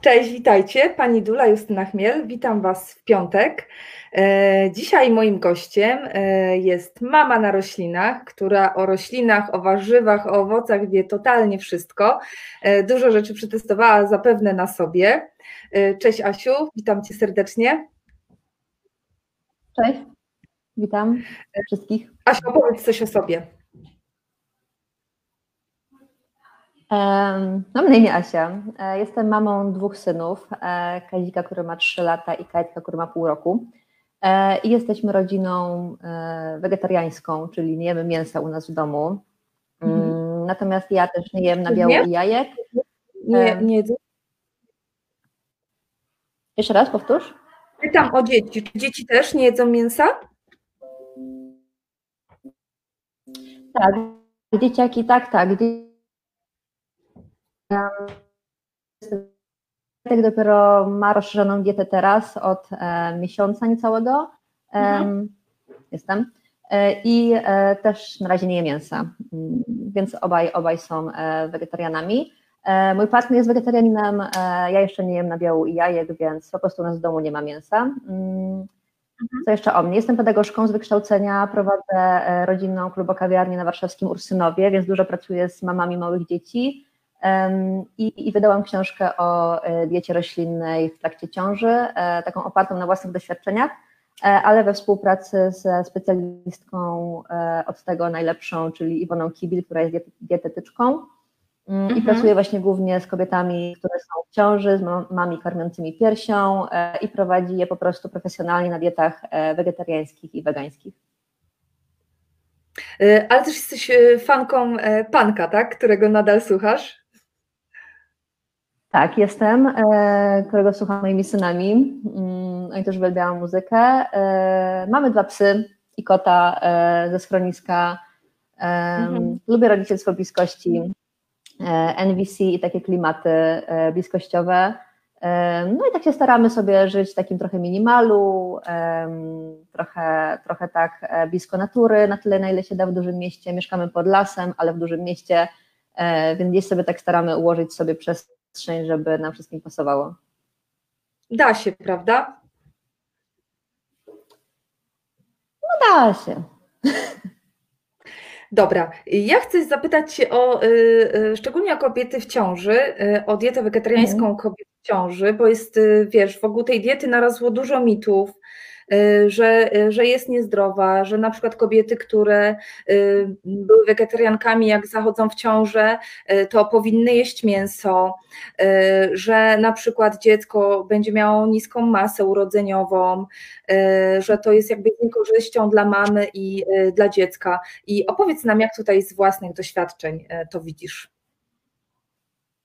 Cześć, witajcie. Pani Dula Justyna Chmiel. Witam Was w piątek. E, dzisiaj moim gościem e, jest mama na roślinach, która o roślinach, o warzywach, o owocach wie totalnie wszystko. E, dużo rzeczy przetestowała zapewne na sobie. Cześć Asiu, witam Cię serdecznie. Cześć, witam wszystkich. Asiu, opowiedz coś o sobie. Mam na imię Asia. E, jestem mamą dwóch synów, e, Kazika, który ma 3 lata i Kajtka, który ma pół roku. E, I jesteśmy rodziną wegetariańską, czyli nie jemy mięsa u nas w domu. Mhm. Mm, natomiast ja też nie jem nabiału i jajek. Nie, nie Jeszcze raz, powtórz. Pytam o dzieci. Czy dzieci też nie jedzą mięsa? Tak, dzieciaki, tak, tak. Tak dopiero ma rozszerzoną dietę teraz od e, miesiąca niecałego. Mhm. Jestem. E, I e, też na razie nie je mięsa, mm, więc obaj, obaj są wegetarianami. Mój partner jest wegetarianinem, ja jeszcze nie jem nabiału i jajek, więc po prostu u nas w domu nie ma mięsa. Mm, mhm. Co jeszcze o mnie? Jestem pedagogzką z wykształcenia, prowadzę rodzinną klubokawiarnię na warszawskim Ursynowie, więc dużo pracuję z mamami małych dzieci. I, I, wydałam książkę o e, diecie roślinnej w trakcie ciąży, e, taką opartą na własnych doświadczeniach, e, ale we współpracy ze specjalistką od tego najlepszą, czyli Iwoną Kibil, która jest dietetyczką. Mm, I mhm. pracuję właśnie głównie z kobietami, które są w ciąży, z mamami karmiącymi piersią i prowadzi je po prostu profesjonalnie na dietach wegetariańskich i wegańskich. Ale też jesteś fanką panka, tak? Którego nadal słuchasz? Tak, jestem, e, którego słucham moimi synami. Mm, oni też uwielbiają muzykę. E, mamy dwa psy i kota e, ze schroniska. Mhm. Lubię rodzicielstwo bliskości, NVC i takie klimaty bliskościowe. No i tak się staramy sobie żyć w takim trochę minimalu, trochę, trochę tak blisko natury, na tyle na ile się da w dużym mieście. Mieszkamy pod lasem, ale w dużym mieście, więc gdzieś sobie tak staramy ułożyć sobie przez przestrzeń, żeby nam wszystkim pasowało. Da się, prawda? No da się. Dobra, ja chcę zapytać Cię o, y, y, szczególnie o kobiety w ciąży, y, o dietę wegetariańską mm. kobiet w ciąży, bo jest, wiesz, wokół tej diety narazło dużo mitów, Y, że, y, że jest niezdrowa, że na przykład kobiety, które y, były wegetariankami, jak zachodzą w ciążę, to powinny jeść mięso, że na przykład dziecko będzie miało niską masę urodzeniową, że to jest jakby niekorzyścią dla mamy i dla dziecka. I opowiedz nam, jak tutaj z własnych doświadczeń to widzisz.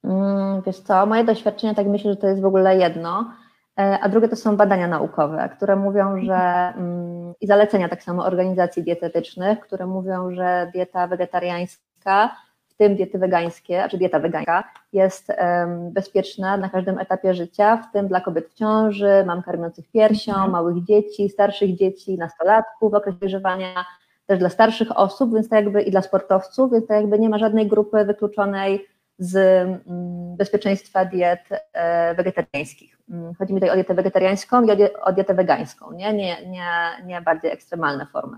Mm, wiesz co, moje doświadczenie, tak myślę, że to jest w ogóle jedno. E, a drugie to są badania naukowe, które mówią, że mm, i zalecenia tak samo organizacji dietetycznych, które mówią, że dieta wegetariańska, w tym diety wegańskie, znaczy dieta wegańska, jest bezpieczna na każdym etapie życia, w tym dla kobiet w ciąży, mam karmiących piersią, mhm. małych dzieci, starszych dzieci, nastolatków w okresie dojrzewania, też dla starszych osób, więc tak jakby i dla sportowców, więc tak jakby nie ma żadnej grupy wykluczonej z mm, bezpieczeństwa diet e, wegetariańskich. Mm, chodzi mi tutaj o dietę wegetariańską i o dietę wegańską, nie, nie, nie, nie bardziej ekstremalne formy.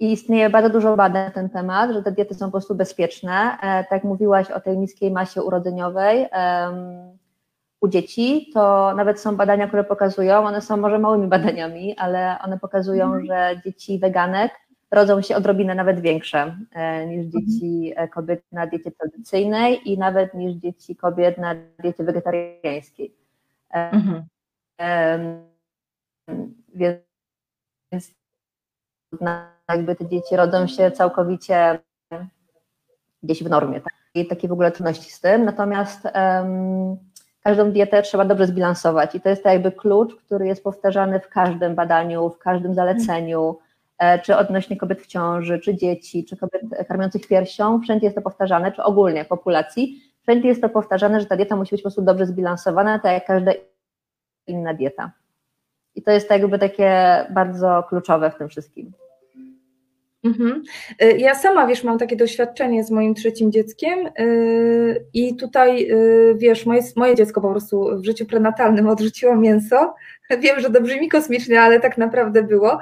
I istnieje bardzo dużo badań na ten temat, że te diety są po prostu bezpieczne. E, tak jak mówiłaś o tej niskiej masie urodzeniowej u dzieci, to nawet są badania, które pokazują, one są może małymi badaniami, ale one pokazują, mm. że dzieci weganek rodzą się odrobinę nawet większe e, niż mhm. dzieci e, kobiet na diecie tradycyjnej i nawet niż dzieci kobiet na diecie wegetariańskiej. E, mhm. Więc jakby te dzieci rodzą się całkowicie gdzieś w normie. Tak? I takie w ogóle trudności z tym. Natomiast um, każdą dietę trzeba dobrze zbilansować i to jest tak jakby klucz, który jest powtarzany w każdym badaniu, w każdym zaleceniu, E, czy odnośnie kobiet w ciąży, czy dzieci, czy kobiet karmiących piersią, wszędzie jest to powtarzane, czy ogólnie populacji, wszędzie jest to powtarzane, że ta dieta musi być po prostu dobrze zbilansowana, tak jak każda inna dieta. I to jest jakby takie bardzo kluczowe w tym wszystkim. Mhm. Y, ja sama, wiesz, mam takie doświadczenie z moim trzecim dzieckiem y, i tutaj, y, wiesz, moje, moje dziecko po prostu w życiu prenatalnym odrzuciło mięso. Wiem, że to brzmi kosmicznie, ale tak naprawdę było.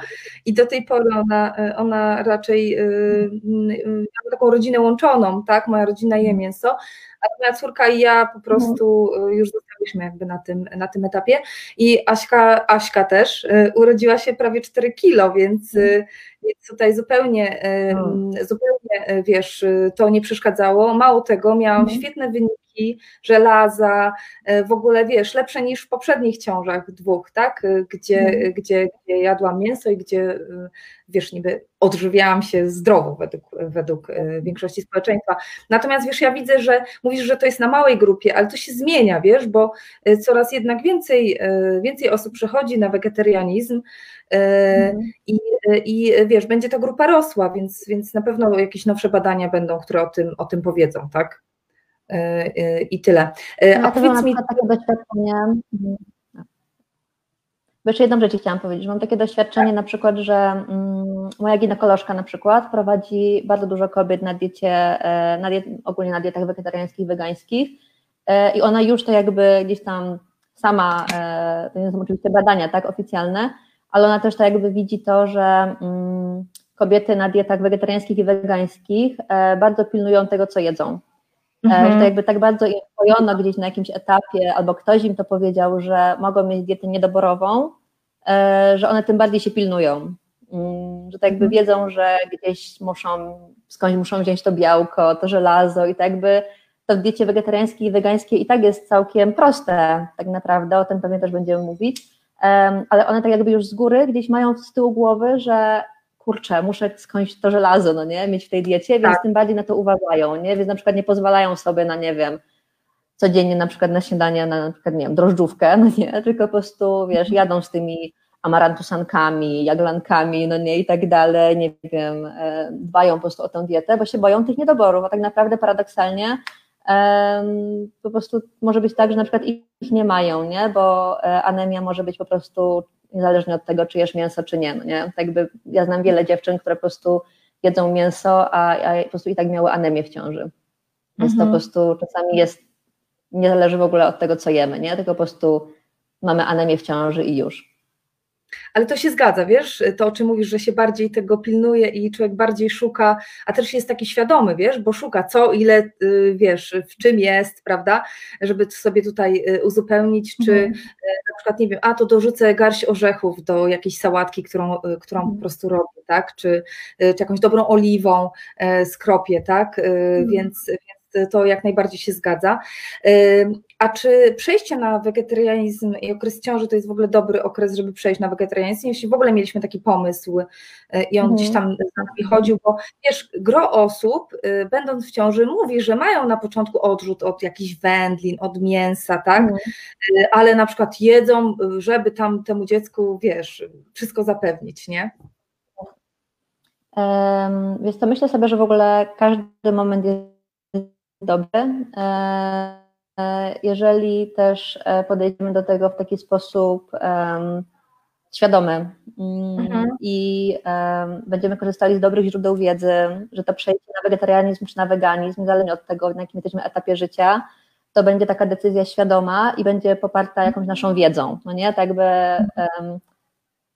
I do tej pory ona, ona raczej ma taką rodzinę łączoną, tak? Moja rodzina je mięso, a moja córka i ja po prostu już zostaliśmy jakby na tym, na tym etapie. I Aśka, Aśka też urodziła się prawie 4 kilo, więc więc tutaj zupełnie, hmm. zupełnie, e, wiesz, to nie przeszkadzało. Mało tego, miałam hmm. świetne wyniki, żelaza, e, w ogóle, wiesz, lepsze niż w poprzednich ciążach dwóch, tak, e, gdzie, hmm. gdzie, gdzie jadłam mięso i gdzie, wiesz, niby odżywiałam się zdrowo według, według większości społeczeństwa. Natomiast, wiesz, ja widzę, że mówisz, że to jest na małej grupie, ale to się zmienia, wiesz, bo coraz jednak więcej, więcej osób przechodzi na wegetarianizm, Mhm. I, I wiesz, będzie ta grupa rosła, więc, więc na pewno jakieś nowsze badania będą, które o tym, o tym powiedzą, tak? I tyle. A powiedz mi. Takie doświadczenie. Jeszcze jedną rzecz chciałam powiedzieć. Mam takie doświadczenie na przykład, że mm, moja ginekolożka na przykład prowadzi bardzo dużo kobiet na diecie, e, na diet, ogólnie na dietach wegetariańskich, wegańskich e, i ona już to jakby gdzieś tam sama, e, to nie są oczywiście badania tak oficjalne, ale ona też tak jakby widzi to, że mm, kobiety na dietach wegetariańskich i wegańskich e, bardzo pilnują tego, co jedzą. E, mhm. Że to jakby tak bardzo im pojono gdzieś na jakimś etapie, albo ktoś im to powiedział, że mogą mieć dietę niedoborową, e, że one tym bardziej się pilnują. Mm, że tak jakby mhm. wiedzą, że gdzieś muszą, skądś muszą wziąć to białko, to żelazo i tak jakby to w diecie wegetariańskiej i wegańskiej i tak jest całkiem proste tak naprawdę, o tym pewnie też będziemy mówić, ale one tak jakby już z góry gdzieś mają z tyłu głowy, że kurczę, muszę skądś to żelazo, no nie, mieć w tej diecie, więc tak. tym bardziej na to uważają, nie, więc na przykład nie pozwalają sobie na, nie wiem, codziennie na przykład na śniadanie, na, na przykład, nie wiem, drożdżówkę, no nie, tylko po prostu, wiesz, mhm. jadą z tymi amarantusankami, jaglankami, no nie, i tak dalej, nie wiem, e, dbają po prostu o tę dietę, bo się boją tych niedoborów, a tak naprawdę paradoksalnie po prostu może być tak, że na przykład ich nie mają, nie? bo e, anemia może być po prostu niezależnie od tego, czy jesz mięso, czy nie. No nie? Tak by, ja znam wiele dziewczyn, które po prostu jedzą mięso, a, a po prostu i tak miały anemię w ciąży. Więc mhm. to po prostu czasami jest, nie zależy w ogóle od tego, co jemy, nie? tylko po prostu mamy anemię w ciąży i już. Ale to się zgadza, wiesz, to o czym mówisz, że się bardziej tego pilnuje i człowiek bardziej szuka, a też jest taki świadomy, wiesz, bo szuka co, ile, y, wiesz, w czym jest, prawda, żeby sobie tutaj y, uzupełnić, czy. Y, na przykład, nie wiem, a to dorzucę garść orzechów do jakiejś sałatki, którą, którą po mhm. prostu robię, tak, czy, czy jakąś dobrą oliwą skropię, tak, mhm. więc, więc to jak najbardziej się zgadza. A czy przejście na wegetarianizm i okres ciąży to jest w ogóle dobry okres, żeby przejść na wegetarianizm? Jeśli w ogóle mieliśmy taki pomysł e, i on mm. gdzieś tam z nami chodził, bo wiesz, gro osób, e, będąc w ciąży, mówi, że mają na początku odrzut od jakichś wędlin, od mięsa, tak? Mm. Ale na przykład jedzą, żeby tam temu dziecku, wiesz, wszystko zapewnić, nie? Więc to myślę sobie, że w ogóle każdy moment jest dobry. E, jeżeli też e, podejdziemy do tego w taki sposób świadomy mm, mhm. i będziemy korzystali z dobrych źródeł wiedzy, że to przejście na wegetarianizm czy na weganizm, niezależnie od tego, na jakim jesteśmy etapie życia, to będzie taka decyzja świadoma i będzie poparta jakąś naszą wiedzą. No nie? Tak jakby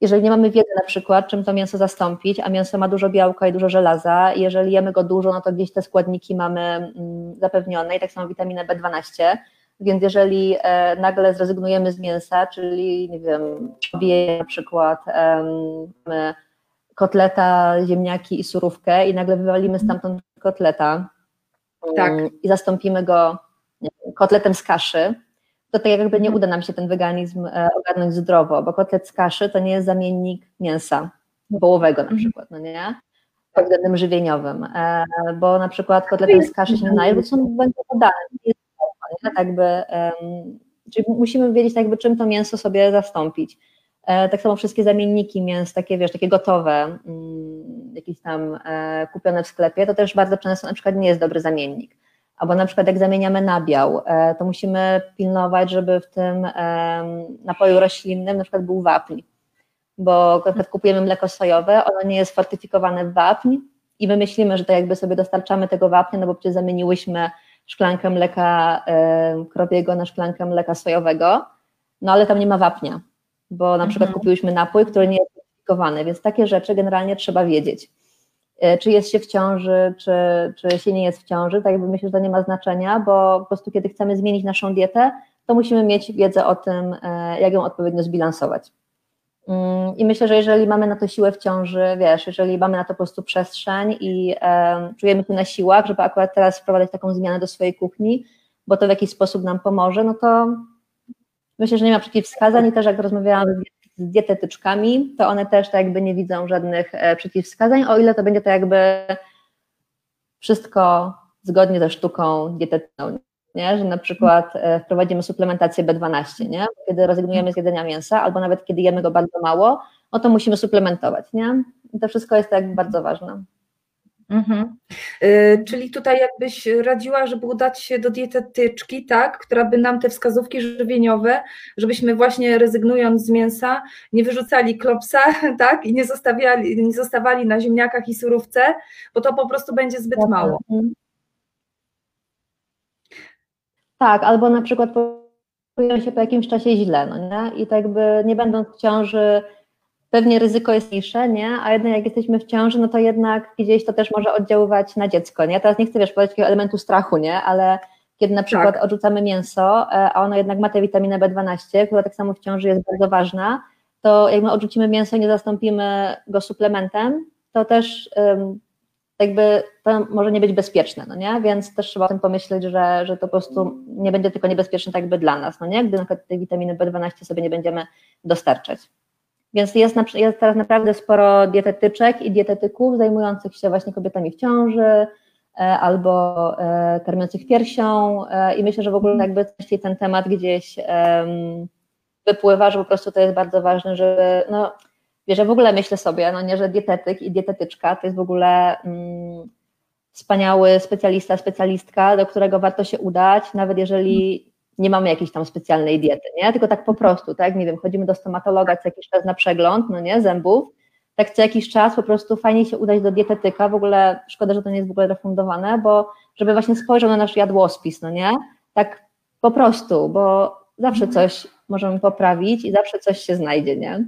jeżeli nie mamy wiedzy na przykład, czym to mięso zastąpić, a mięso ma dużo białka i dużo żelaza, jeżeli jemy go dużo, no to gdzieś te składniki mamy mm, zapewnione i tak samo witaminę B12, więc jeżeli e, nagle zrezygnujemy z mięsa, czyli nie wiem, na przykład kotleta, ziemniaki i surówkę i nagle wywalimy stamtąd kotleta tak. Mm, i zastąpimy go wiem, kotletem z kaszy, to tak jakby nie mhm. uda nam się ten weganizm e, ogarnąć zdrowo, bo kotlet z kaszy to nie jest zamiennik mięsa wołowego na mhm. przykład, no nie? Pod względem żywieniowym, e, bo na przykład kotletem z kaszy się nie naje, bo są węglowodany, nie? Tak by, czyli musimy wiedzieć tak jakby czym to mięso sobie zastąpić. E, tak samo wszystkie zamienniki mięs, takie wiesz, takie gotowe, mm, jakieś tam kupione w sklepie, to też bardzo często na przykład nie jest dobry zamiennik Albo na przykład jak zamieniamy nabiał, e, to musimy pilnować, żeby w tym napoju roślinnym na przykład był wapń. bo na przykład kupujemy mleko sojowe, ono nie jest fortyfikowane w wapń i my myślimy, że to jakby sobie dostarczamy tego wapnia, no bo przecież zamieniłyśmy szklankę mleka krowiego na szklankę mleka sojowego, no ale tam nie ma wapnia, bo na przykład mhm. kupiłyśmy napój, który nie jest fortyfikowany, więc takie rzeczy generalnie trzeba wiedzieć. E, czy jest się w ciąży, czy, czy się nie jest w ciąży, tak jakby myślę, że to nie ma znaczenia, bo po prostu kiedy chcemy zmienić naszą dietę, to musimy mieć wiedzę o tym, e, jak ją odpowiednio zbilansować. Mm, I myślę, że jeżeli mamy na to siłę w ciąży, wiesz, jeżeli mamy na to po prostu przestrzeń i e, czujemy się na siłach, żeby akurat teraz wprowadzać taką zmianę do swojej kuchni, bo to w jakiś sposób nam pomoże, no to myślę, że nie ma przeciwwskazań i też jak rozmawiałam z dietetyczkami, to one też tak jakby nie widzą żadnych e, przeciwwskazań, o ile to będzie to jakby wszystko zgodnie ze sztuką dietetyczną, nie? że na przykład e, wprowadzimy suplementację B12, nie? kiedy rezygnujemy z jedzenia mięsa, albo nawet kiedy jemy go bardzo mało, no to musimy suplementować. Nie? I to wszystko jest tak bardzo ważne. Mhm. Y, czyli tutaj jakbyś radziła, żeby udać się do dietetyczki, tak, która by nam te wskazówki żywieniowe, żebyśmy właśnie rezygnując z mięsa, nie wyrzucali klopsa, tak, i nie zostawiali, nie zostawali na ziemniakach i surówce, bo to po prostu będzie zbyt tak. mało. Tak, albo na przykład czują się po jakimś czasie źle, no nie? I tak jakby nie będąc w ciąży pewnie ryzyko jest mniejsze, nie? A jednak jak jesteśmy w ciąży, no to jednak gdzieś to też może oddziaływać na dziecko, nie? Teraz nie chcę, wiesz, podać takiego elementu strachu, nie? Ale kiedy na przykład tak. odrzucamy mięso, e, a ono jednak ma tę witaminę B12, która tak samo w ciąży jest bardzo ważna, to jak my odrzucimy mięso i nie zastąpimy go suplementem, to też um, jakby to może nie być bezpieczne, no nie? Więc też trzeba o tym pomyśleć, że, że to po prostu nie będzie tylko niebezpieczne tak jakby dla nas, no nie? Gdy na przykład tej witaminy B12 sobie nie będziemy dostarczać. Więc jest, jest teraz naprawdę sporo dietetyczek i dietetyków zajmujących się właśnie kobietami w ciąży e, albo e, karmiących piersią e, i myślę, że w ogóle jakby ten temat gdzieś wypływa, że po prostu to jest bardzo ważne, żeby no wiesz, w ogóle myślę sobie, no nie, że dietetyk i dietetyczka to jest w ogóle mm, wspaniały specjalista, specjalistka, do którego warto się udać, nawet jeżeli nie mamy jakiejś tam specjalnej diety, nie? Tylko tak po prostu, tak? Nie wiem, chodzimy do stomatologa co jakiś czas na przegląd, no nie, zębów, tak co jakiś czas po prostu fajnie się udać do dietetyka, w ogóle szkoda, że to nie jest w ogóle refundowane, bo żeby właśnie spojrzał na nasz jadłospis, no nie? Tak po prostu, bo zawsze mhm. coś możemy poprawić i zawsze coś się znajdzie, nie?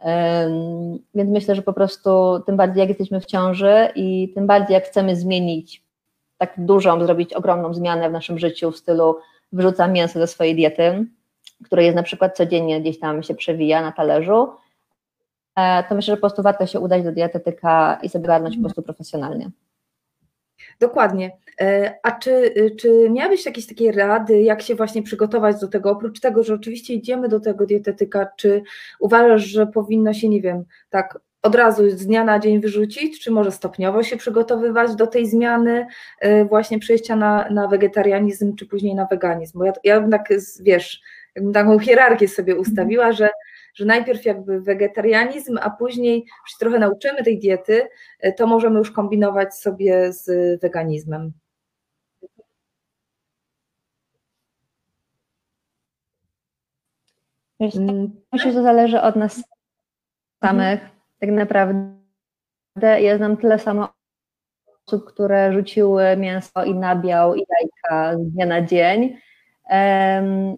Um, więc myślę, że po prostu tym bardziej jak jesteśmy w ciąży i tym bardziej jak chcemy zmienić tak dużą, zrobić ogromną zmianę w naszym życiu w stylu wyrzucam mięso ze swojej diety, które jest na przykład codziennie gdzieś tam się przewija na talerzu, e, to myślę, że po prostu warto się udać do dietetyka i sobie garnąć po prostu profesjonalnie. Dokładnie. E, a czy, czy miałabyś jakieś takie rady, jak się właśnie przygotować do tego? Oprócz tego, że oczywiście idziemy do tego dietetyka, czy uważasz, że powinno się, nie wiem, tak od razu z dnia na dzień wyrzucić, czy może stopniowo się przygotowywać do tej zmiany, y, właśnie przejścia na, na wegetarianizm, czy później na weganizm? Bo ja, ja jednak, wiesz, jakbym taką hierarchię sobie ustawiła, że, że najpierw jakby wegetarianizm, a później już się trochę nauczymy tej diety, y, to możemy już kombinować sobie z weganizmem. Mm. Myślę, że to zależy od nas samych, tak naprawdę ja znam tyle samo osób, które rzuciły mięso i nabiał i jajka z dnia na dzień,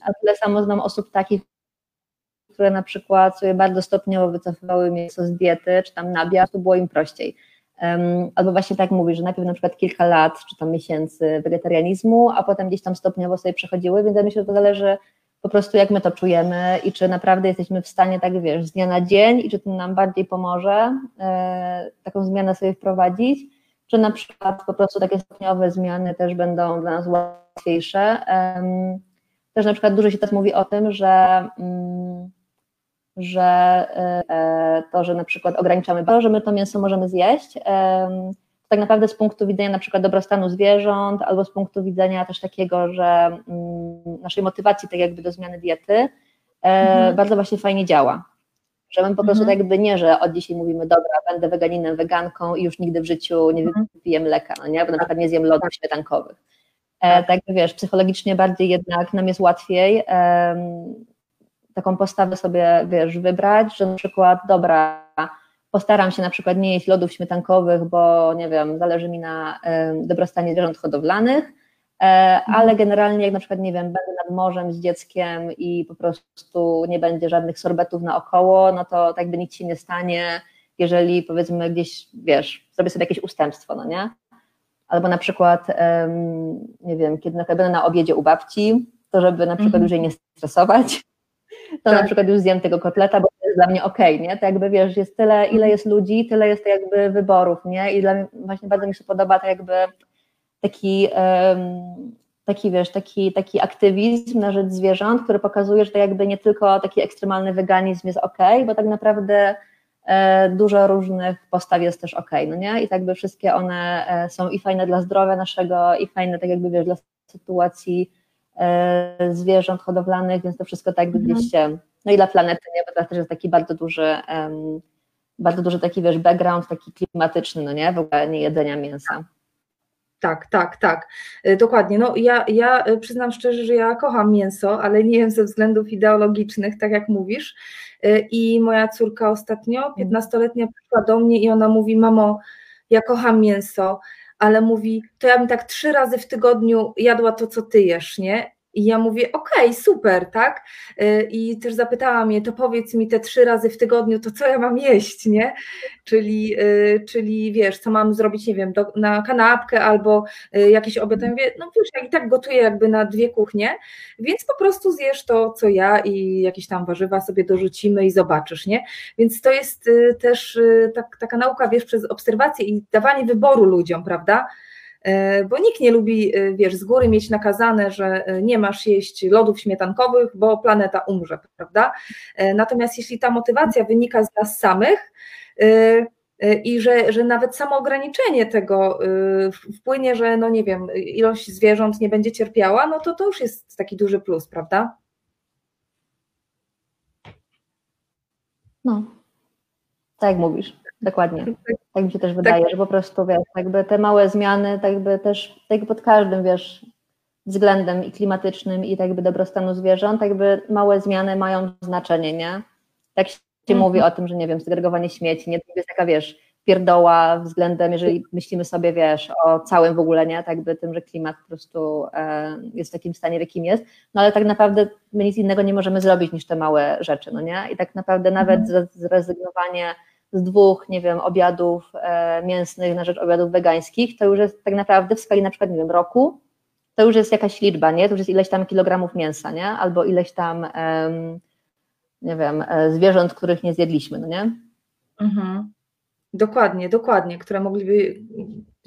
a tyle samo znam osób takich, które na przykład sobie bardzo stopniowo wycofywały mięso z diety, czy tam nabiał, to było im prościej. Albo właśnie tak mówisz, że najpierw na przykład kilka lat, czy tam miesięcy wegetarianizmu, a potem gdzieś tam stopniowo sobie przechodziły, więc ja myślę, że to zależy po prostu jak my to czujemy i czy naprawdę jesteśmy w stanie, tak wiesz, z dnia na dzień i czy to nam bardziej pomoże e, taką zmianę sobie wprowadzić, czy na przykład po prostu takie stopniowe zmiany też będą dla nas łatwiejsze. E, też na przykład dużo się teraz mówi o tym, że, mm, że e, to, że na przykład ograniczamy to, że my to mięso możemy zjeść, tak naprawdę z punktu widzenia na przykład dobrostanu zwierząt, albo z punktu widzenia też takiego, że mm, naszej motywacji tak jakby do zmiany diety, e, mhm. bardzo właśnie fajnie działa. Że my po prostu mhm. tak jakby nie, że od dzisiaj mówimy, dobra, będę weganinem, weganką i już nigdy w życiu nie mhm. wypiję mleka, no nie? bo na przykład nie zjem lodów śmietankowych. E, tak. tak wiesz, psychologicznie bardziej jednak nam jest łatwiej taką postawę sobie, wiesz, wybrać, że na przykład, dobra, postaram się na przykład nie jeść lodów śmietankowych, bo nie wiem, zależy mi na dobrostanie zwierząt hodowlanych, e, ale mhm. generalnie jak na przykład, nie wiem, będę nad morzem z dzieckiem i po prostu nie będzie żadnych sorbetów naokoło, no to tak by nic się nie stanie, jeżeli powiedzmy gdzieś, wiesz, zrobię sobie jakieś ustępstwo, no nie? Albo na przykład, nie wiem, kiedy na przykład będę na obiedzie u babci, to żeby na przykład mm już jej nie stresować, to tak. na przykład już zjem tego kotleta, bo dla mnie okej, okay, nie? To jakby wiesz, jest tyle, ile mhm. jest ludzi, tyle jest jakby wyborów, nie? I dla mnie właśnie bardzo mi się podoba to jakby taki, um, taki wiesz, taki, taki aktywizm na rzecz zwierząt, który pokazuje, że to jakby nie tylko taki ekstremalny weganizm jest okej, okay, bo tak naprawdę e, dużo różnych postaw jest też okej, okay, no nie? I tak by wszystkie one e, są i fajne dla zdrowia naszego, i fajne tak jakby wiesz, dla sytuacji E, zwierząt hodowlanych, więc to wszystko tak by gdzieś mhm. się, no i dla planety, nie, bo to też jest taki bardzo duży, um, bardzo duży taki, wiesz, background taki klimatyczny, no nie, w ogóle nie jedzenia mięsa. Tak, tak, tak, e, dokładnie. No ja, ja e, przyznam szczerze, że ja kocham mięso, ale nie wiem ze względów ideologicznych, tak jak mówisz. I moja córka ostatnio, 15-letnia, mhm. przyszła do mnie i ona mówi: Mamo, ja kocham mięso, ale mówi, to ja bym tak trzy razy w tygodniu jadła to, co ty jesz, nie? I ja mówię, okej, okay, super, tak? Y, I też zapytałam je, to powiedz mi te trzy razy w tygodniu, to co ja mam jeść, nie? Czyli, y, czyli wiesz, co mam zrobić, nie wiem, do, na kanapkę albo y, jakiś obiad. Mówię, no wiesz, ja i tak gotuję jakby na dwie kuchnie, więc po prostu zjesz to, co ja i jakieś tam warzywa sobie dorzucimy i zobaczysz, nie? Więc to jest też tak, taka nauka, wiesz, przez obserwację i dawanie wyboru ludziom, prawda? E, bo nikt nie lubi, e, wiesz, z góry mieć nakazane, że e, nie masz jeść lodów śmietankowych, bo planeta umrze, prawda? Natomiast jeśli ta motywacja wynika z nas samych, i że, że nawet samo ograniczenie tego wpłynie, że no nie wiem, ilość zwierząt nie będzie cierpiała, no to to już jest taki duży plus, prawda? No, tak mówisz. Dokładnie. Tak mi się też wydaje, tak. że po prostu wiesz, jakby te małe zmiany, tak jakby też tak pod każdym, wiesz, względem i klimatycznym i tak jakby dobrostanu zwierząt, tak jakby małe zmiany mają znaczenie, nie? Tak się mm. mówi o tym, że nie wiem, segregowanie śmieci, nie? To jest taka, wiesz, pierdoła względem, jeżeli myślimy sobie, wiesz, o całym w ogóle, nie? Tak jakby tym, że klimat po prostu e, jest w takim stanie, w jakim jest, no ale tak naprawdę my nic innego nie możemy zrobić niż te małe rzeczy, no nie? I tak naprawdę nawet mm. zrezygnowanie z dwóch, nie wiem, obiadów e, mięsnych na rzecz obiadów wegańskich, to już jest tak naprawdę w skali na przykład, nie wiem, roku, to już jest jakaś liczba, nie? To już jest ileś tam kilogramów mięsa, nie? Albo ileś tam, nie wiem, e, zwierząt, których nie zjedliśmy, no nie? Mhm. Dokładnie, dokładnie, które mogliby,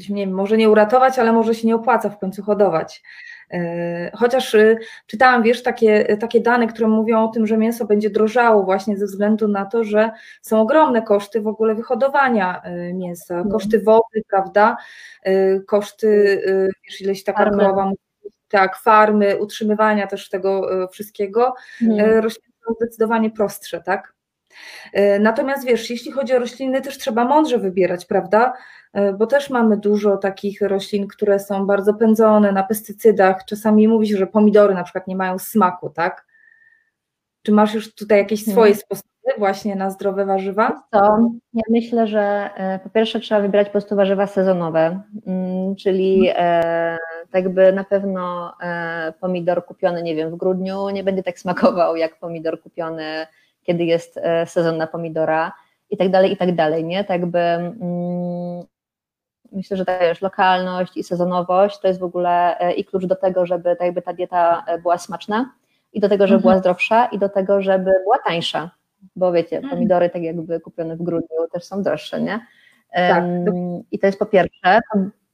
nie wiem, może nie uratować, ale może się nie opłaca w końcu hodować. E, chociaż y, czytałam, wiesz, takie, takie dane, które mówią o tym, że mięso będzie drożało właśnie ze względu na to, że są ogromne koszty w ogóle wyhodowania mięsa, mhm. koszty wody, prawda, koszty, wiesz, ileś taka krowa, tak, farmy, utrzymywania też tego wszystkiego, mhm. rośliny są zdecydowanie prostsze, tak? Natomiast wiesz, jeśli chodzi o rośliny, też trzeba mądrze wybierać, prawda? E, bo też mamy dużo takich roślin, które są bardzo pędzone na pestycydach. Czasami mówi się, że pomidory na przykład nie mają smaku, tak? Czy masz już tutaj jakieś mhm. swoje sposoby właśnie na zdrowe warzywa? To, ja myślę, że e, po pierwsze trzeba wybierać po prostu warzywa sezonowe, mm, czyli mhm. e, tak by na pewno pomidor kupiony, nie wiem, w grudniu nie będzie tak smakował jak pomidor kupiony, kiedy jest sezon na pomidora i tak dalej, i tak dalej, nie? Tak by mm, myślę, że też lokalność i sezonowość to jest w ogóle e, i klucz do tego, żeby ta, jakby ta dieta e, była smaczna i do tego, żeby mhm. była zdrowsza i do tego, żeby była tańsza, bo wiecie, mhm. pomidory tak jakby kupione w grudniu też są droższe, nie? Tak. I to jest po pierwsze.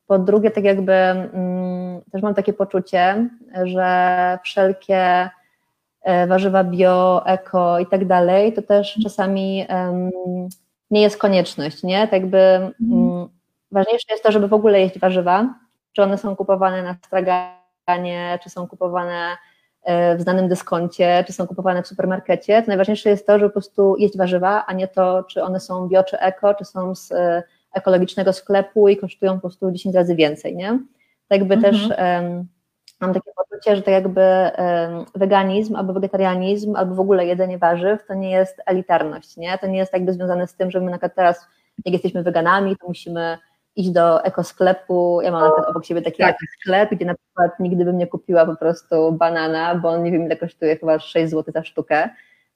Po drugie, tak jakby mm, też mam takie poczucie, że wszelkie e, warzywa bio, eko i tak dalej, to też czasami um, nie jest konieczność, nie? Tak jakby um, Ważniejsze jest to, żeby w ogóle jeść warzywa, czy one są kupowane na straganie, czy są kupowane e, w znanym dyskoncie, czy są kupowane w supermarkecie, to najważniejsze jest to, żeby po prostu jeść warzywa, a nie to, czy one są bio, czy eko, czy są z e, ekologicznego sklepu i kosztują po prostu 10 razy więcej, nie? Tak jakby mhm. też um, mam takie poczucie, że to jakby weganizm albo wegetarianizm, albo w ogóle jedzenie warzyw to nie jest elitarność, nie? To nie jest jakby związane z tym, że my na przykład teraz, jak jesteśmy weganami, to musimy iść do ekosklepu. Ja mam na przykład obok siebie taki tak. sklep, gdzie na przykład nigdy bym nie kupiła po prostu banana, bo on nie wiem ile kosztuje, chyba 6 zł za sztukę.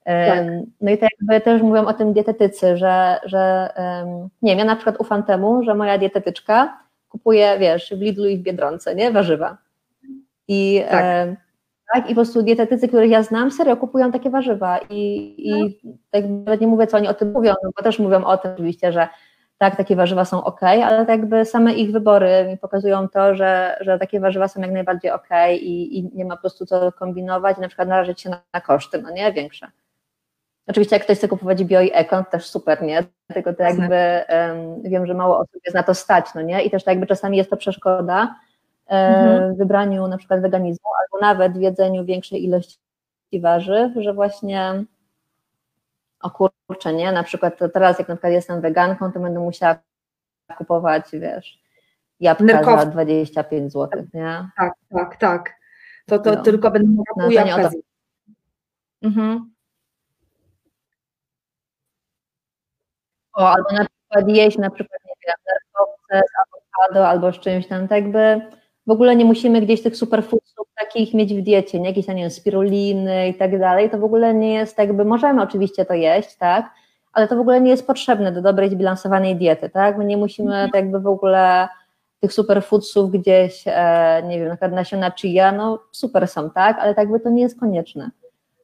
Tak. No i to jakby też mówią o tym dietetycy, że, że nie wiem, ja na przykład ufam temu, że moja dietetyczka kupuje, wiesz, w Lidlu i w Biedronce, nie, warzywa. I, tak. E, tak, i po prostu dietetycy, których ja znam, serio kupują takie warzywa i, i tak nawet nie mówię, co oni o tym mówią, no bo też mówią o tym oczywiście, że tak, takie warzywa są ok, ale tak jakby same ich wybory mi pokazują to, że, że takie warzywa są jak najbardziej ok i, i nie ma po prostu co kombinować i na przykład narazić się na, na koszty, no nie, większe. Oczywiście jak ktoś chce kupować bio i eko, to też super, nie? Tylko to jakby um, wiem, że mało osób jest na to stać, no nie? I też tak jakby czasami jest to przeszkoda mhm. w wybraniu na przykład weganizmu albo nawet w jedzeniu większej ilości warzyw, że właśnie o kurczę, nie? Na przykład teraz jak na przykład jestem weganką, to będę musiała kupować, wiesz, jabłka za 25 zł, nie? Tak, tak, tak. To, to no. tylko będę mogła no, jabłka mhm. O, albo na przykład jeść na przykład, nie wiem, z awokado albo z czymś tam, tak jakby w ogóle nie musimy gdzieś tych superfoodsów takich mieć w diecie, nie? jakieś, nie wiem, spiruliny i tak dalej, to w ogóle nie jest jakby, możemy oczywiście to jeść, tak, ale to w ogóle nie jest potrzebne do dobrej, zbilansowanej diety, tak, my nie musimy mhm. tak jakby w ogóle tych superfoodsów gdzieś, e, nie wiem, na przykład nasiona chia, no super są, tak, ale tak jakby to nie jest konieczne.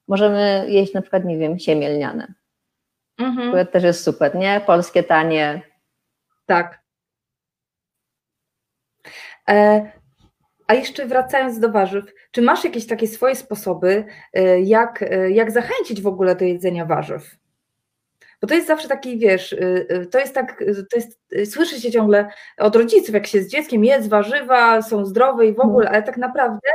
Możemy jeść na przykład, nie wiem, siemię lniane, mhm. które też jest super, nie? Polskie, tanie. Tak. E, a jeszcze wracając do warzyw, czy masz jakieś takie swoje sposoby, y, jak, y, jak zachęcić w ogóle do jedzenia warzyw? Bo to jest zawsze taki, wiesz, y, to jest tak, to jest, słyszy się ciągle od rodziców, jak się z dzieckiem jedz warzywa, są zdrowe i w ogóle, mhm. ale tak naprawdę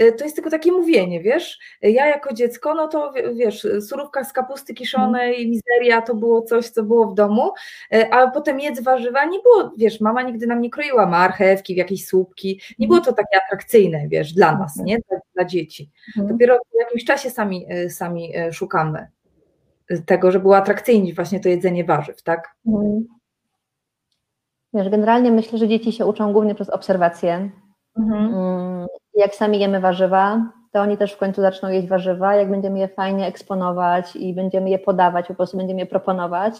Y, to jest tylko takie mówienie, wiesz? Ja jako dziecko, no to wiesz, surówka z kapusty kiszonej, mhm. mizeria to było coś, co było w domu, y, a potem jedz warzywa nie było, wiesz, mama nigdy nam nie kroiła marchewki, jakieś słupki, nie było to takie atrakcyjne, wiesz, dla nas, nie? Dla, dla dzieci. Mhm. Dopiero w jakimś czasie sami, y, sami szukamy tego, żeby było atrakcyjnie właśnie to jedzenie warzyw, tak? Mhm. Wiesz, generalnie myślę, że dzieci się uczą głównie przez obserwacje. Mhm. Mm, jak sami jemy warzywa, to oni też w końcu zaczną jeść warzywa. Jak będziemy je fajnie eksponować i będziemy je podawać, po prostu będziemy je proponować,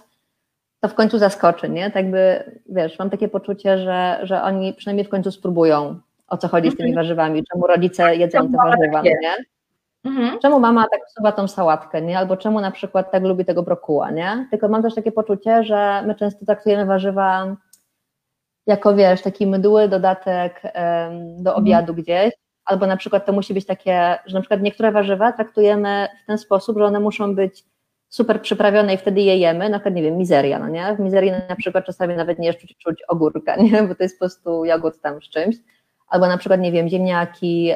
to w końcu zaskoczy, nie? Tak by, wiesz, mam takie poczucie, że, że oni przynajmniej w końcu spróbują, o co chodzi z tymi mhm. warzywami, czemu rodzice jedzą te warzywa, nie? Mhm. Czemu mama tak usuwa tą sałatkę, nie? Albo czemu na przykład tak lubi tego brokuła, nie? Tylko mam też takie poczucie, że my często traktujemy warzywa jako wiesz, taki mydły dodatek do mhm. obiadu gdzieś, albo na przykład to musi być takie, że na przykład niektóre warzywa traktujemy w ten sposób, że one muszą być super przyprawione i wtedy je jemy, na przykład, nie wiem, mizeria, no nie? W mizerii na przykład czasami nawet nie jest czuć, czuć ogórka, nie? Bo to jest po prostu jogurt tam z czymś. Albo na przykład, nie wiem, ziemniaki,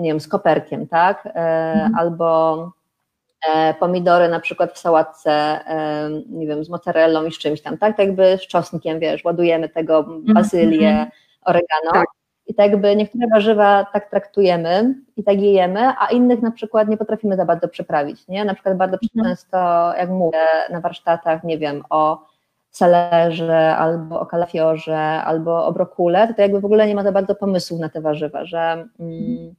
nie wiem, z koperkiem, tak? Mhm. Albo E, pomidory na przykład w sałatce, e, nie wiem, z mozzarellą i z czymś tam, tak? Tak jakby z czosnkiem, wiesz, ładujemy tego mhm, bazylię, -hmm. oregano. Tak. I tak jakby niektóre warzywa tak traktujemy i tak je jemy, a innych na przykład nie potrafimy za bardzo przyprawić, nie? Na przykład bardzo -hmm. często, jak mówię na warsztatach, nie wiem, o salerze, albo o kalafiorze, albo o brokule, to, to jakby w ogóle nie ma za bardzo pomysłów na te warzywa, że mm,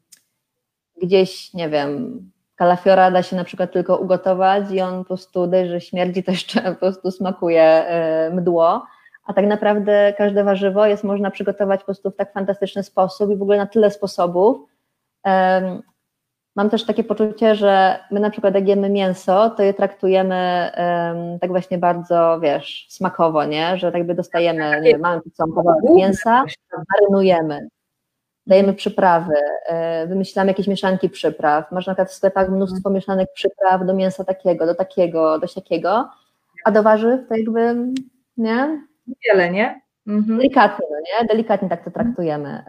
gdzieś, nie wiem, kalafiora da się na przykład tylko ugotować i on po prostu że śmierdzi, to jeszcze po prostu smakuje e, mdło, a tak naprawdę każde warzywo jest można przygotować po prostu w tak fantastyczny sposób i w ogóle na tyle sposobów. Mam też takie poczucie, że my na przykład jak jemy mięso, to je traktujemy tak właśnie bardzo, wiesz, smakowo, nie? Że tak jakby dostajemy, nie wiem, mamy tu kawałek mięsa, marynujemy dajemy przyprawy, e, wymyślamy jakieś mieszanki przypraw. Masz na przykład w sklepach mnóstwo mhm. mieszanek przypraw do mięsa takiego, do takiego, do siakiego, a do warzyw to jakby, nie? Wiele, nie? Mhm. Delikatnie, no nie? Delikatnie tak to traktujemy.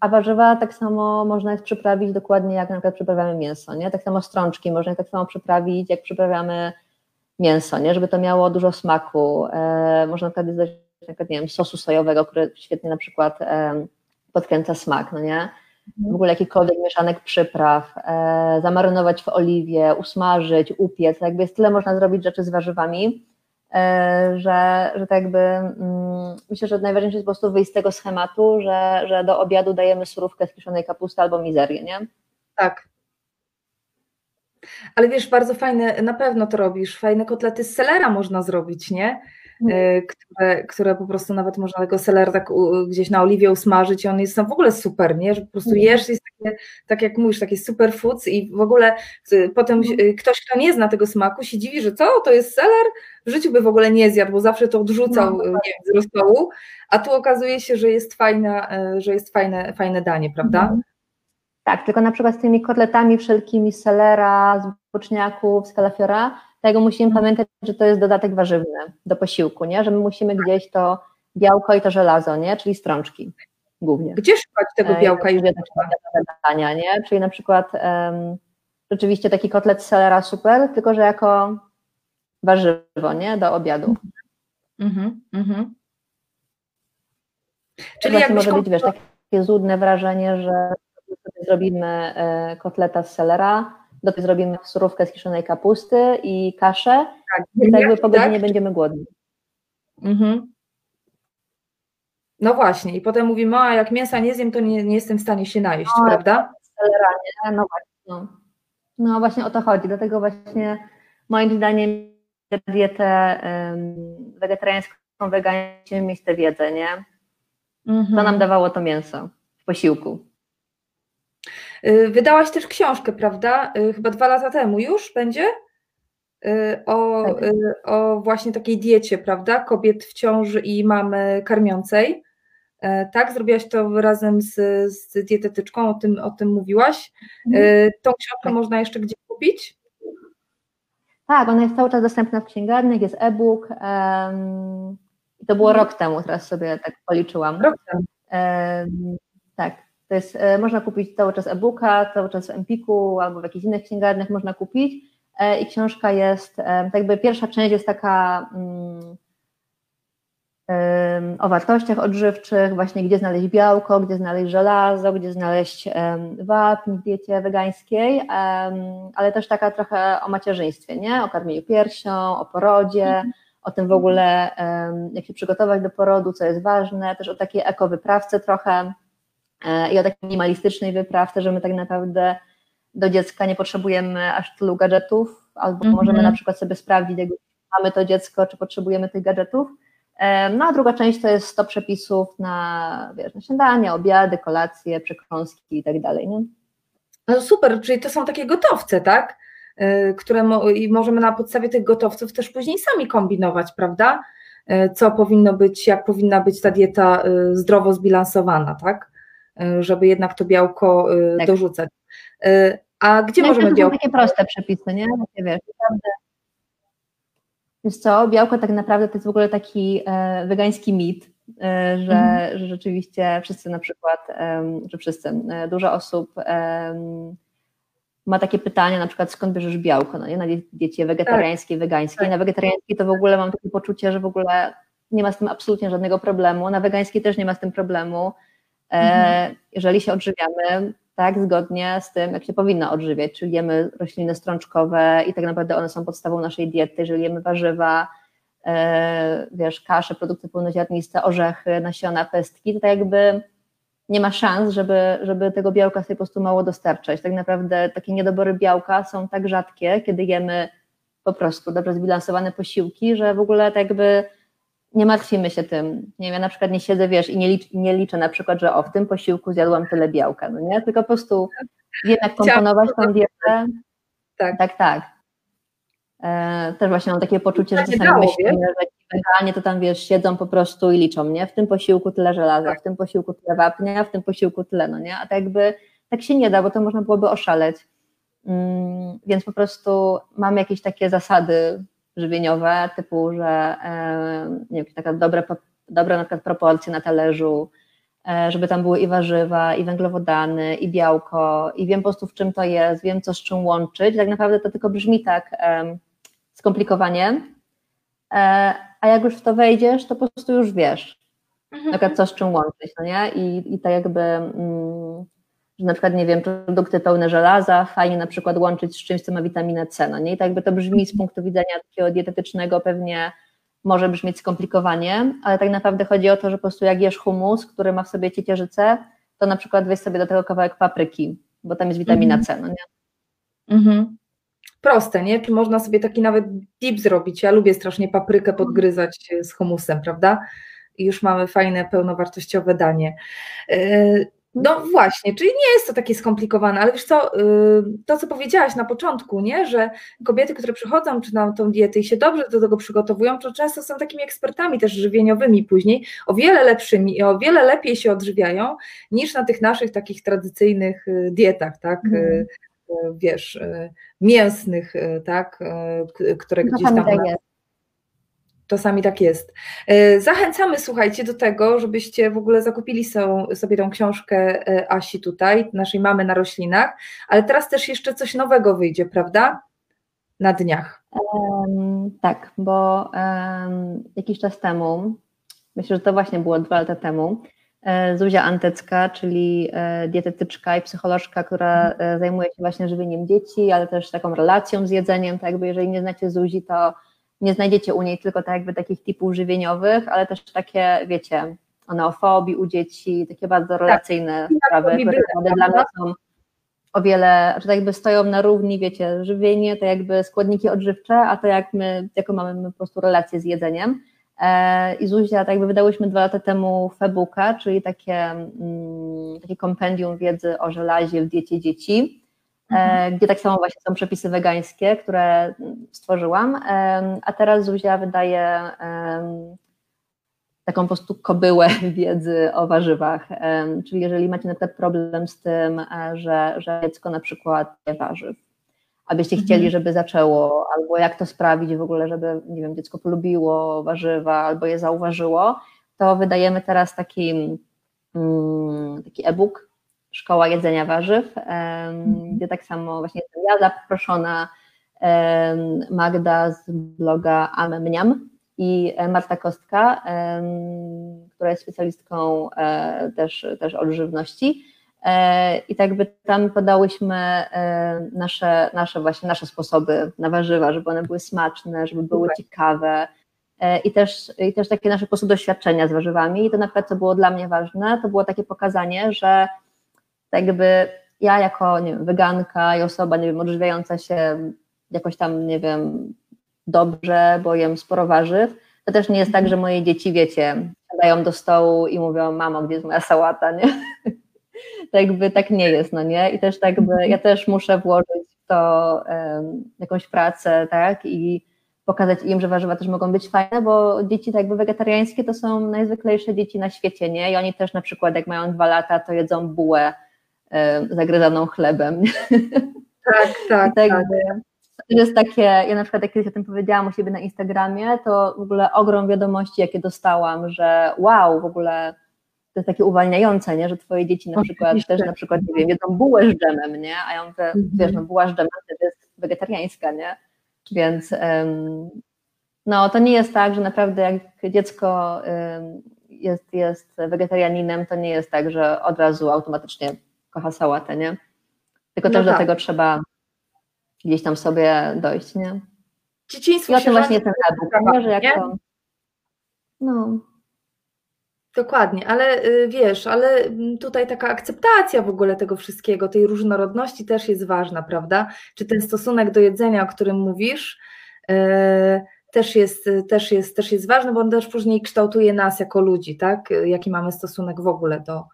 A warzywa tak samo można jest przyprawić dokładnie jak na przykład przyprawiamy mięso, nie? Tak samo strączki można tak samo przyprawić, jak przyprawiamy mięso, nie? Żeby to miało dużo smaku. E, można na przykład dodać na przykład, nie wiem, sosu sojowego, który świetnie na przykład podkręca smak, no nie? w ogóle jakikolwiek mieszanek przypraw, e, zamarynować w oliwie, usmażyć, upiec, jakby jest tyle można zrobić rzeczy z warzywami, e, że, że tak jakby mm, myślę, że najważniejsze jest po prostu wyjść z tego schematu, że, że do obiadu dajemy surówkę z kiszonej kapusty albo mizerię, nie? Tak, ale wiesz, bardzo fajne, na pewno to robisz, fajne kotlety z selera można zrobić, nie? Mhm. Które, które po prostu nawet można tego selera tak gdzieś na oliwie usmażyć i on jest tam w ogóle super, nie? Że po prostu mhm. jesz, jest takie, tak jak mówisz, takie super foods i w ogóle potem mhm. ktoś, kto nie zna tego smaku się dziwi, że co, to jest seler? W życiu by w ogóle nie zjadł, bo zawsze to odrzucał no, nie wiem, z stołu, a tu okazuje się, że jest fajna, że jest fajne, fajne danie, prawda? Tak, tylko na przykład z tymi kotletami wszelkimi selera, z boczniaków, z kalafiora, tego musimy mhm. pamiętać, że to jest dodatek warzywny do posiłku, nie? że my musimy gdzieś to białko i to żelazo, nie? czyli strączki głównie. Gdzie szukać tego e, białka i żelaza? nie? Czyli na przykład um, rzeczywiście taki kotlet z selera super, tylko że jako warzywo, nie? Do obiadu. Mhm, mhm. Czyli jak może być, wiesz, takie złudne wrażenie, że zrobimy e, kotleta z selera, do tego zrobimy surówkę z kiszonej kapusty i kaszę tak, i tak jakby po godzinie tak? będziemy głodni. Mhm. No właśnie, i potem mówimy, a jak mięsa nie zjem, to nie, nie jestem w stanie się najeść, no, prawda? Selera, nie? No właśnie. No. no właśnie o to chodzi, dlatego właśnie moim zdaniem dietę um, wegetariańską, wegańską mieć tę wiedzę, nie? Mhm. Co nam dawało to mięso w posiłku. Y, wydałaś też książkę, prawda? Y, chyba dwa lata temu już będzie? Y, o, tak. o właśnie takiej diecie, prawda? Kobiet w ciąży i mamy karmiącej. Tak, zrobiłaś to razem z, z dietetyczką, o tym, o tym mówiłaś. Mhm. Tą książkę tak. można jeszcze gdzie kupić? Tak, ona jest cały czas dostępna w księgarniach, jest e-book. Um, to było mhm. rok temu, teraz sobie tak policzyłam. Rok temu. Um, tak, to jest, e, można kupić cały czas e-booka, cały czas w Empiku albo w jakichś innych księgarniach można kupić e, i książka jest, e, tak jakby pierwsza część jest taka um, o wartościach odżywczych, właśnie gdzie znaleźć białko, gdzie znaleźć żelazo, gdzie znaleźć um, wapń w diecie wegańskiej, ale też taka trochę o macierzyństwie, nie? O karmieniu piersią, o porodzie, mhm. o tym w ogóle, jak się przygotować do porodu, co jest ważne, też o takiej ekowyprawce trochę, i o takiej minimalistycznej wyprawce, że my tak naprawdę do dziecka nie potrzebujemy aż tylu gadżetów, albo mm -hmm. możemy na przykład sobie sprawdzić, jak mamy to dziecko, czy potrzebujemy tych gadżetów. E, no a druga część to jest 100 przepisów na, wiesz, na śniadanie, obiady, kolacje, przekąski i tak dalej. Nie? No super, czyli to są takie gotowce, tak? E, które mo i możemy na podstawie tych gotowców też później sami kombinować, prawda? Co powinno być, jak powinna być ta dieta zdrowo zbilansowana, tak? E, żeby jednak to białko e, tak. dorzucać. E, a gdzie no możemy białko? To są takie proste przepisy, nie? Takie, wiesz, naprawdę. Wiesz co, białko tak naprawdę to jest w ogóle taki e, wegański mit, e, że, mhm. że rzeczywiście wszyscy na przykład, e, że wszyscy, dużo osób ma takie pytania, na przykład skąd bierzesz białko, no nie? na diecie wegetariańskiej, tak. wegańskiej. Tak. Na wegetariańskiej to w ogóle mam takie poczucie, że w ogóle nie ma z tym absolutnie żadnego problemu, na wegańskiej też nie ma z tym problemu. Mhm. Jeżeli się odżywiamy tak zgodnie z tym, jak się powinno odżywiać, czyli jemy rośliny strączkowe i tak naprawdę one są podstawą naszej diety, jeżeli jemy warzywa, e, wiesz, kasze, produkty pełnoziarniste, orzechy, nasiona, pestki, to tak jakby nie ma szans, żeby, żeby tego białka sobie po prostu mało dostarczać. Tak naprawdę takie niedobory białka są tak rzadkie, kiedy jemy po prostu dobrze zbilansowane posiłki, że w ogóle tak jakby nie martwimy się tym. Nie wiem, ja na przykład nie siedzę, wiesz, i nie, licz, nie liczę na przykład, że o, w tym posiłku zjadłam tyle białka, no nie? Tylko po prostu wiem, jak komponować tą dietę. Tak, tak. tak. E, też właśnie mam takie poczucie, że czasami myślimy, że weganie to tam, wiesz, siedzą po prostu i liczą, nie? W tym posiłku tyle żelaza, tak. w tym posiłku tyle wapnia, w tym posiłku tyle, no nie? A tak jakby, tak się nie da, bo to można byłoby oszaleć. Mm, więc po prostu mamy jakieś takie zasady żywieniowe, typu, że nie wiem, taka dobre, dobre na przykład proporcje na talerzu, e, żeby tam były i warzywa, i węglowodany, i białko, i wiem po prostu w czym to jest, wiem co z czym łączyć. Tak naprawdę to tylko brzmi tak skomplikowanie, e, a jak już w to wejdziesz, to po prostu już wiesz, mhm. co z czym łączyć, no nie? I, i tak jakby, mm, że na przykład, nie wiem, produkty pełne żelaza fajnie na przykład łączyć z czymś, co ma witaminę C, no nie? I tak jakby to brzmi z punktu widzenia takiego dietetycznego pewnie może brzmieć skomplikowanie, ale tak naprawdę chodzi o to, że po prostu jak jesz humus, który ma w sobie ciecierzycę, to na przykład weź sobie do tego kawałek papryki, bo tam jest witamina mhm. C, no nie? Mhm. Proste, nie? Czy można sobie taki nawet dip zrobić? Ja lubię strasznie paprykę podgryzać z humusem, prawda? I już mamy fajne, pełnowartościowe danie. E, no właśnie, czyli nie jest to takie skomplikowane, ale wiesz co, y, to co powiedziałaś na początku, nie, że kobiety, które przychodzą czy na tą dietę i się dobrze do tego przygotowują, to często są takimi ekspertami też żywieniowymi później, o wiele lepszymi i o wiele lepiej się odżywiają niż na tych naszych takich tradycyjnych y, dietach, tak, mm. wiesz, mięsnych, tak, które no, gdzieś tam... Czasami tak jest. E, zachęcamy, słuchajcie, do tego, żebyście w ogóle zakupili sobie tą książkę e, Asi tutaj, naszej mamy na roślinach, ale teraz też jeszcze coś nowego wyjdzie, prawda? Na dniach. Um, tak, bo um, jakiś czas temu, myślę, że to właśnie było dwa lata temu, e, Zuzia Antecka, czyli dietetyczka i psycholożka, która zajmuje się właśnie żywieniem dzieci, ale też taką relacją z jedzeniem, tak jakby jeżeli nie znacie Zuzi, to nie znajdziecie u niej tylko tak jakby takich typów żywieniowych, ale też takie, wiecie, o neofobii u dzieci, takie bardzo tak. relacyjne tak, sprawy, które dla mnie są o wiele, czy tak jakby stoją na równi, wiecie, żywienie to jakby składniki odżywcze, a to jak my, jaką mamy my po prostu relację z jedzeniem. E, I Zuzia, tak jakby wydałyśmy dwa lata temu Febuka, czyli takie, mm, takie kompendium wiedzy o żelazie w diecie dzieci. Mhm. gdzie tak samo właśnie są przepisy wegańskie, które stworzyłam, a teraz Zuzia wydaje taką po prostu kobyłę wiedzy o warzywach, czyli jeżeli macie na przykład problem z tym, e, że, że dziecko na przykład nie warzyw, abyście mhm. chcieli, żeby zaczęło, albo jak to sprawić w ogóle, żeby, nie wiem, dziecko polubiło warzywa, albo je zauważyło, to wydajemy teraz taki, mm, taki e-book, Szkoła Jedzenia Warzyw, mhm. gdzie tak samo właśnie jestem ja zaproszona, Magda z bloga Amemniam i e, Marta Kostka, która jest specjalistką e, też, też o żywności. E, I tak by tam podałyśmy nasze, nasze właśnie nasze sposoby na warzywa, żeby one były smaczne, żeby były ciekawe i też, i też takie nasze po prostu doświadczenia z warzywami. I to na przykład, co było dla mnie ważne, to było takie pokazanie, że tak jakby ja jako nie wiem, weganka i osoba, nie wiem, odżywiająca się jakoś tam, nie wiem, dobrze, bo jem sporo warzyw, to też nie jest tak, że moje dzieci, wiecie, siadają do stołu i mówią, mamo, gdzie jest moja sałata, nie? tak jakby tak nie jest, no nie? I też tak jakby, ja też muszę włożyć w to um, jakąś pracę, tak? I pokazać im, że warzywa też mogą być fajne, bo dzieci tak jakby wegetariańskie to są najzwyklejsze dzieci na świecie, nie? I oni też na przykład jak mają dwa lata, to jedzą bułę zagryzaną chlebem. Tak, tak. tak, tak. To jest takie, ja na przykład jak kiedyś o tym powiedziałam u siebie na Instagramie, to w ogóle ogrom wiadomości, jakie dostałam, że wow, w ogóle to jest takie uwalniające, nie? że twoje dzieci na przykład Oczywiście. też na przykład, nie wiem, jedzą bułę z dżemem, nie? A ja mówię, mhm. wiesz, no buła z dżemem to jest wegetariańska, nie? Więc um, no to nie jest tak, że naprawdę jak dziecko um, jest, jest wegetarianinem, to nie jest tak, że od razu automatycznie kocha sałatę, nie? Tylko no też tak. do tego trzeba gdzieś tam sobie dojść, nie? Dzieciństwo I o tym właśnie ten że jak nie? to... No. Dokładnie, ale y, wiesz, ale mm, tutaj taka akceptacja w ogóle tego wszystkiego, tej różnorodności też jest ważna, prawda? Czy ten stosunek do jedzenia, o którym mówisz, yy, też jest, też, jest, też jest ważny, bo on też później kształtuje nas jako ludzi, tak? Jaki mamy stosunek w ogóle do,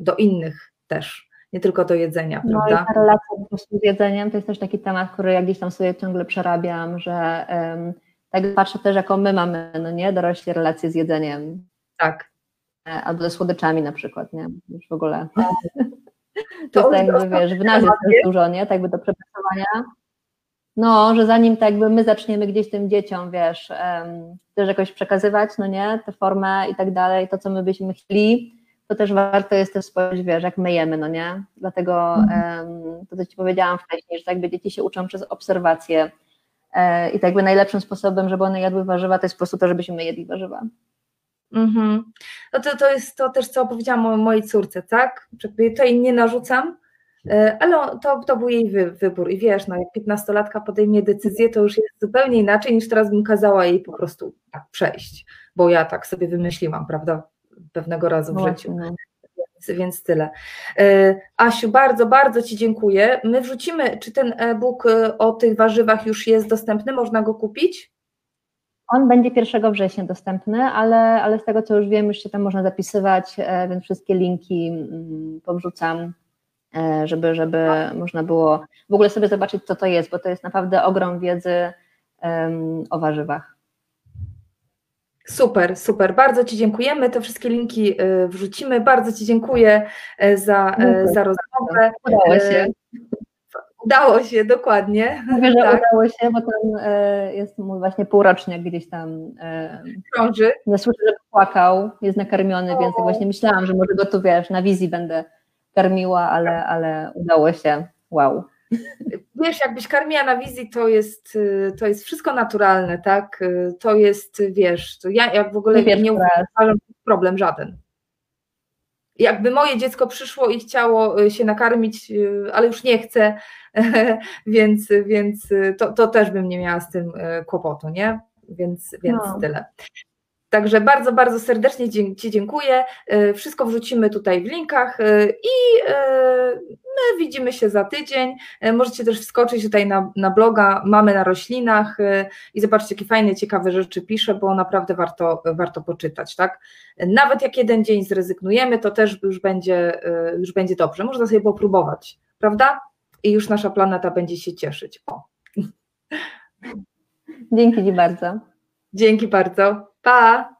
do innych też nie tylko do jedzenia, no prawda? No i ta relacja po prostu z jedzeniem to jest też taki temat, który ja gdzieś tam sobie ciągle przerabiam, że um, tak patrzę też, jaką my mamy, no nie, dorośli relacje z jedzeniem. Tak. E, albo ze słodyczami na przykład, nie? Już w ogóle. To, to jest jakby, wiesz, w nas jest dużo, nie? Tak by do przepracowania. No, że zanim tak jakby my zaczniemy gdzieś tym dzieciom, wiesz, um, też jakoś przekazywać, no nie, tę formę i tak dalej, to co my byśmy chcieli, to też warto jest też spojrzeć, wiesz, jak myjemy, no nie? Dlatego mhm. to, co Ci powiedziałam wcześniej, że tak jakby dzieci się uczą przez obserwację e, i tak jakby najlepszym sposobem, żeby one jadły warzywa, to jest po prostu to, żebyśmy jedli warzywa. Mhm. No to, to jest to też, co opowiedziałam o mojej córce, tak? Tutaj nie narzucam, ale to, to był jej wy, wybór i wiesz, no jak 15-latka podejmie decyzję, to już jest zupełnie inaczej niż teraz bym kazała jej po prostu tak przejść, bo ja tak sobie wymyśliłam, prawda, pewnego razu w no życiu. No. Więc, więc tyle. Asiu, bardzo, bardzo Ci dziękuję. My wrzucimy, czy ten e-book o tych warzywach już jest dostępny? Można go kupić? On będzie 1 września dostępny, ale, ale z tego co już wiem, już się tam można zapisywać, e, więc wszystkie linki mm, powrzucam, e, żeby, żeby można było w ogóle sobie zobaczyć, co to jest, bo to jest naprawdę ogrom wiedzy o warzywach. Super, super. Bardzo Ci dziękujemy. Te wszystkie linki e, wrzucimy. Bardzo Ci dziękuję za, za rozmowę. Udało się. Udało się, dokładnie. Mówię, że tak. udało się, bo tam jest mój właśnie półrocznik gdzieś tam. Krąży. Nie słyszę, żeby płakał, jest nakarmiony, o. więc tak właśnie myślałam, że może go tu wiesz, na wizji będę karmiła, ale, ale udało się. Wow. Wiesz, jakbyś karmiła na wizji, to jest, to jest wszystko naturalne, tak? To jest, wiesz, to ja jak w ogóle nie, nie uważam, problem żaden jakby moje dziecko przyszło i chciało y, się nakarmić, y, ale już nie chce, więc, więc to, to też bym nie miała z tym y, kłopotu, nie? Więc, więc no. tyle. Także bardzo, bardzo serdecznie Ci dziękuję. Wszystko wrzucimy tutaj w linkach i my widzimy się za tydzień. Możecie też wskoczyć tutaj na, na bloga Mamy na roślinach i zobaczyć, jakie fajne, ciekawe rzeczy piszę, bo naprawdę warto, warto poczytać. Tak? Nawet jak jeden dzień zrezygnujemy, to też już będzie, już będzie dobrze. Można sobie popróbować, prawda? I już nasza planeta będzie się cieszyć. O. Dzięki Ci bardzo. Dzięki bardzo. Pa!